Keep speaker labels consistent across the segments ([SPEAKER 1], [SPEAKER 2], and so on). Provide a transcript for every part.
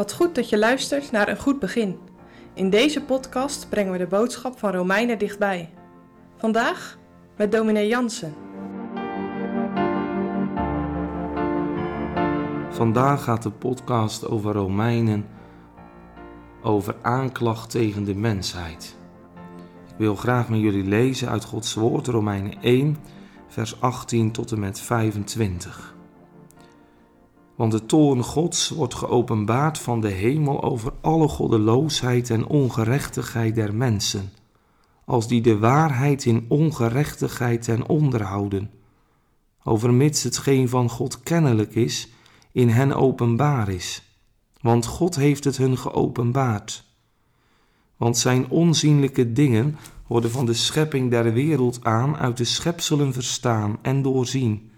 [SPEAKER 1] Wat goed dat je luistert naar een goed begin. In deze podcast brengen we de boodschap van Romeinen dichtbij. Vandaag met dominee Jansen.
[SPEAKER 2] Vandaag gaat de podcast over Romeinen, over aanklacht tegen de mensheid. Ik wil graag met jullie lezen uit Gods Woord, Romeinen 1, vers 18 tot en met 25. Want de toorn Gods wordt geopenbaard van de hemel over alle goddeloosheid en ongerechtigheid der mensen, als die de waarheid in ongerechtigheid ten onderhouden, overmits hetgeen van God kennelijk is, in hen openbaar is. Want God heeft het hun geopenbaard. Want zijn onzienlijke dingen worden van de schepping der wereld aan uit de schepselen verstaan en doorzien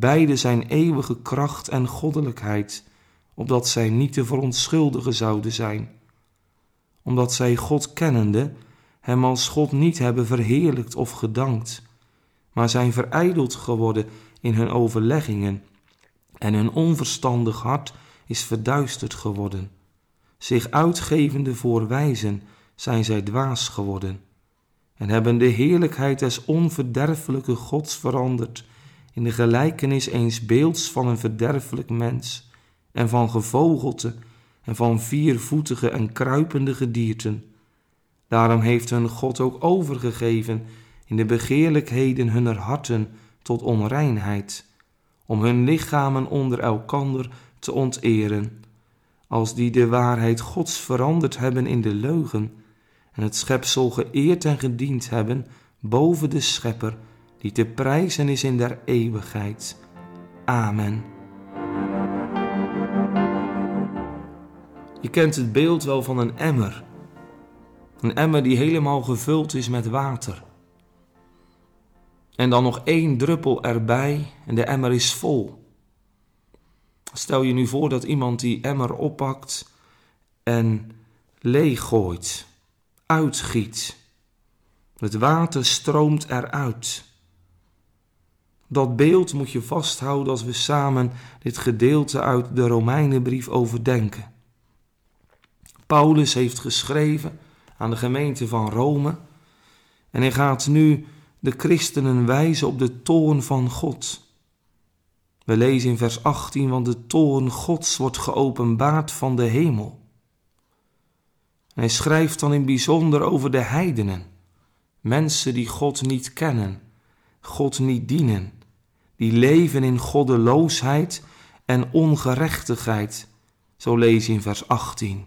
[SPEAKER 2] Beide zijn eeuwige kracht en goddelijkheid, opdat zij niet te verontschuldigen zouden zijn. Omdat zij God kennende, hem als God niet hebben verheerlijkt of gedankt, maar zijn verijdeld geworden in hun overleggingen, en hun onverstandig hart is verduisterd geworden. Zich uitgevende voor wijzen zijn zij dwaas geworden, en hebben de heerlijkheid des onverderfelijke Gods veranderd in de gelijkenis eens beelds van een verderfelijk mens en van gevogelte en van viervoetige en kruipende gedierten. Daarom heeft hun God ook overgegeven in de begeerlijkheden hunner harten tot onreinheid, om hun lichamen onder elkander te onteren, als die de waarheid Gods veranderd hebben in de leugen en het schepsel geëerd en gediend hebben boven de schepper die te prijzen is in der eeuwigheid. Amen. Je kent het beeld wel van een emmer. Een emmer die helemaal gevuld is met water. En dan nog één druppel erbij en de emmer is vol. Stel je nu voor dat iemand die emmer oppakt en leeggooit, uitgiet. Het water stroomt eruit. Dat beeld moet je vasthouden als we samen dit gedeelte uit de Romeinenbrief overdenken. Paulus heeft geschreven aan de gemeente van Rome en hij gaat nu de christenen wijzen op de toorn van God. We lezen in vers 18, want de toorn Gods wordt geopenbaard van de hemel. Hij schrijft dan in bijzonder over de heidenen, mensen die God niet kennen, God niet dienen die leven in goddeloosheid en ongerechtigheid. Zo lees je in vers 18.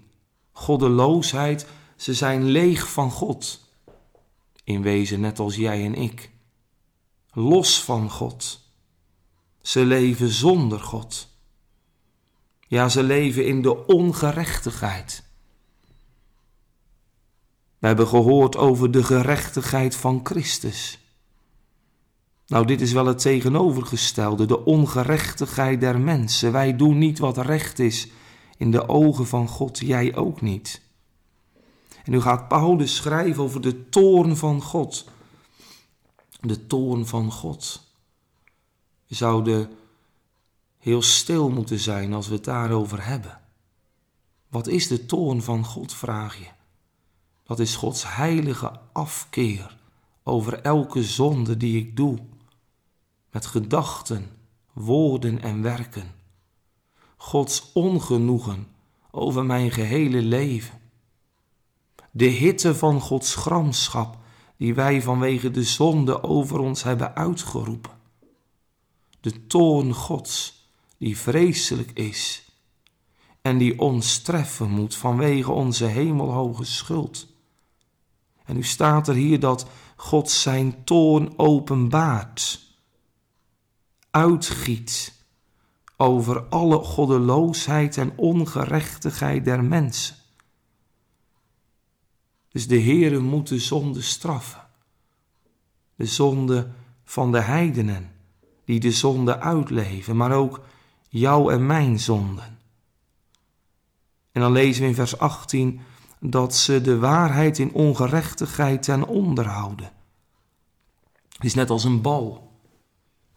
[SPEAKER 2] Goddeloosheid, ze zijn leeg van God. In wezen net als jij en ik. Los van God. Ze leven zonder God. Ja, ze leven in de ongerechtigheid. We hebben gehoord over de gerechtigheid van Christus. Nou, dit is wel het tegenovergestelde, de ongerechtigheid der mensen. Wij doen niet wat recht is in de ogen van God, jij ook niet. En nu gaat Paulus schrijven over de toorn van God. De toorn van God. We zouden heel stil moeten zijn als we het daarover hebben. Wat is de toorn van God, vraag je. Dat is Gods heilige afkeer over elke zonde die ik doe met gedachten, woorden en werken. Gods ongenoegen over mijn gehele leven. De hitte van Gods gramschap die wij vanwege de zonde over ons hebben uitgeroepen. De toorn Gods die vreselijk is en die ons treffen moet vanwege onze hemelhoge schuld. En nu staat er hier dat God zijn toorn openbaart uitgiet over alle goddeloosheid en ongerechtigheid der mensen. Dus de Heere moet de zonde straffen. De zonde van de heidenen, die de zonde uitleven, maar ook jouw en mijn zonden. En dan lezen we in vers 18 dat ze de waarheid in ongerechtigheid ten onder houden. Het is net als een bal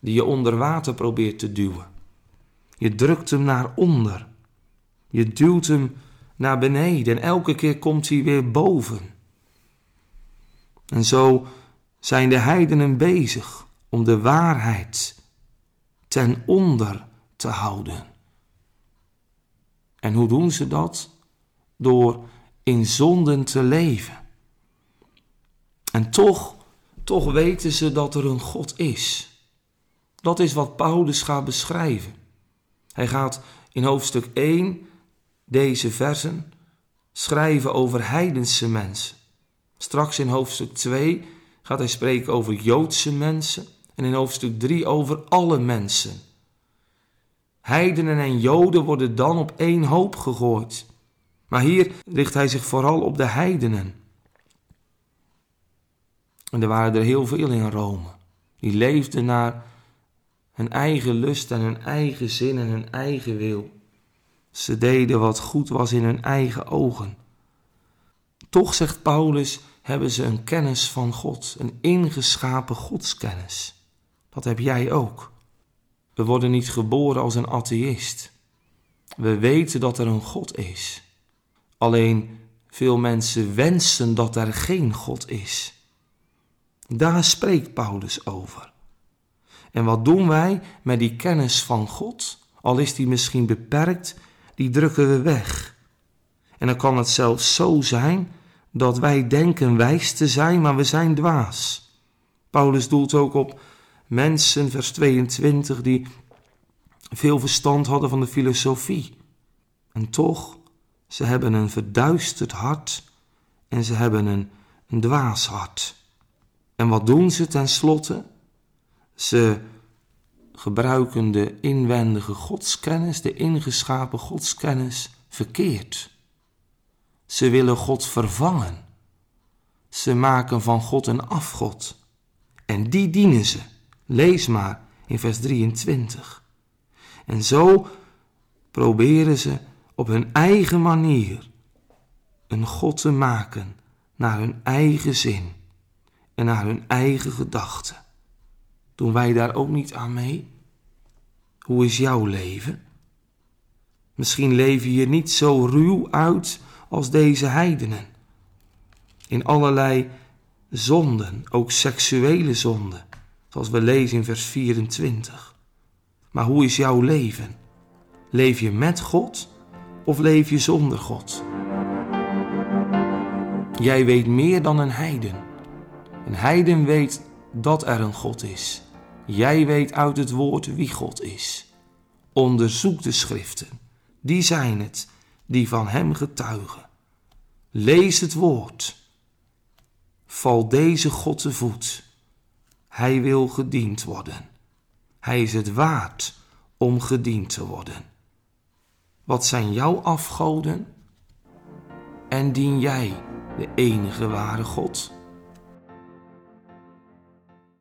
[SPEAKER 2] die je onder water probeert te duwen. Je drukt hem naar onder. Je duwt hem naar beneden en elke keer komt hij weer boven. En zo zijn de heidenen bezig om de waarheid ten onder te houden. En hoe doen ze dat? Door in zonden te leven. En toch, toch weten ze dat er een God is. Dat is wat Paulus gaat beschrijven. Hij gaat in hoofdstuk 1 deze versen schrijven over heidense mensen. Straks in hoofdstuk 2 gaat hij spreken over Joodse mensen en in hoofdstuk 3 over alle mensen. Heidenen en Joden worden dan op één hoop gegooid. Maar hier richt hij zich vooral op de heidenen. En er waren er heel veel in Rome. Die leefden naar hun eigen lust en hun eigen zin en hun eigen wil. Ze deden wat goed was in hun eigen ogen. Toch, zegt Paulus, hebben ze een kennis van God, een ingeschapen godskennis. Dat heb jij ook. We worden niet geboren als een atheïst. We weten dat er een God is. Alleen veel mensen wensen dat er geen God is. Daar spreekt Paulus over. En wat doen wij met die kennis van God? Al is die misschien beperkt, die drukken we weg. En dan kan het zelfs zo zijn dat wij denken wijs te zijn, maar we zijn dwaas. Paulus doelt ook op mensen, vers 22, die veel verstand hadden van de filosofie. En toch, ze hebben een verduisterd hart en ze hebben een, een dwaas hart. En wat doen ze tenslotte? Ze gebruiken de inwendige godskennis, de ingeschapen godskennis, verkeerd. Ze willen God vervangen. Ze maken van God een afgod. En die dienen ze. Lees maar in vers 23. En zo proberen ze op hun eigen manier een God te maken naar hun eigen zin en naar hun eigen gedachten. Doen wij daar ook niet aan mee? Hoe is jouw leven? Misschien leef je hier niet zo ruw uit als deze heidenen. In allerlei zonden, ook seksuele zonden, zoals we lezen in vers 24. Maar hoe is jouw leven? Leef je met God of leef je zonder God? Jij weet meer dan een heiden. Een heiden weet dat er een God is. Jij weet uit het woord wie God is. Onderzoek de schriften, die zijn het die van hem getuigen. Lees het woord. Val deze God te voet. Hij wil gediend worden. Hij is het waard om gediend te worden. Wat zijn jouw afgoden? En dien jij de enige ware God?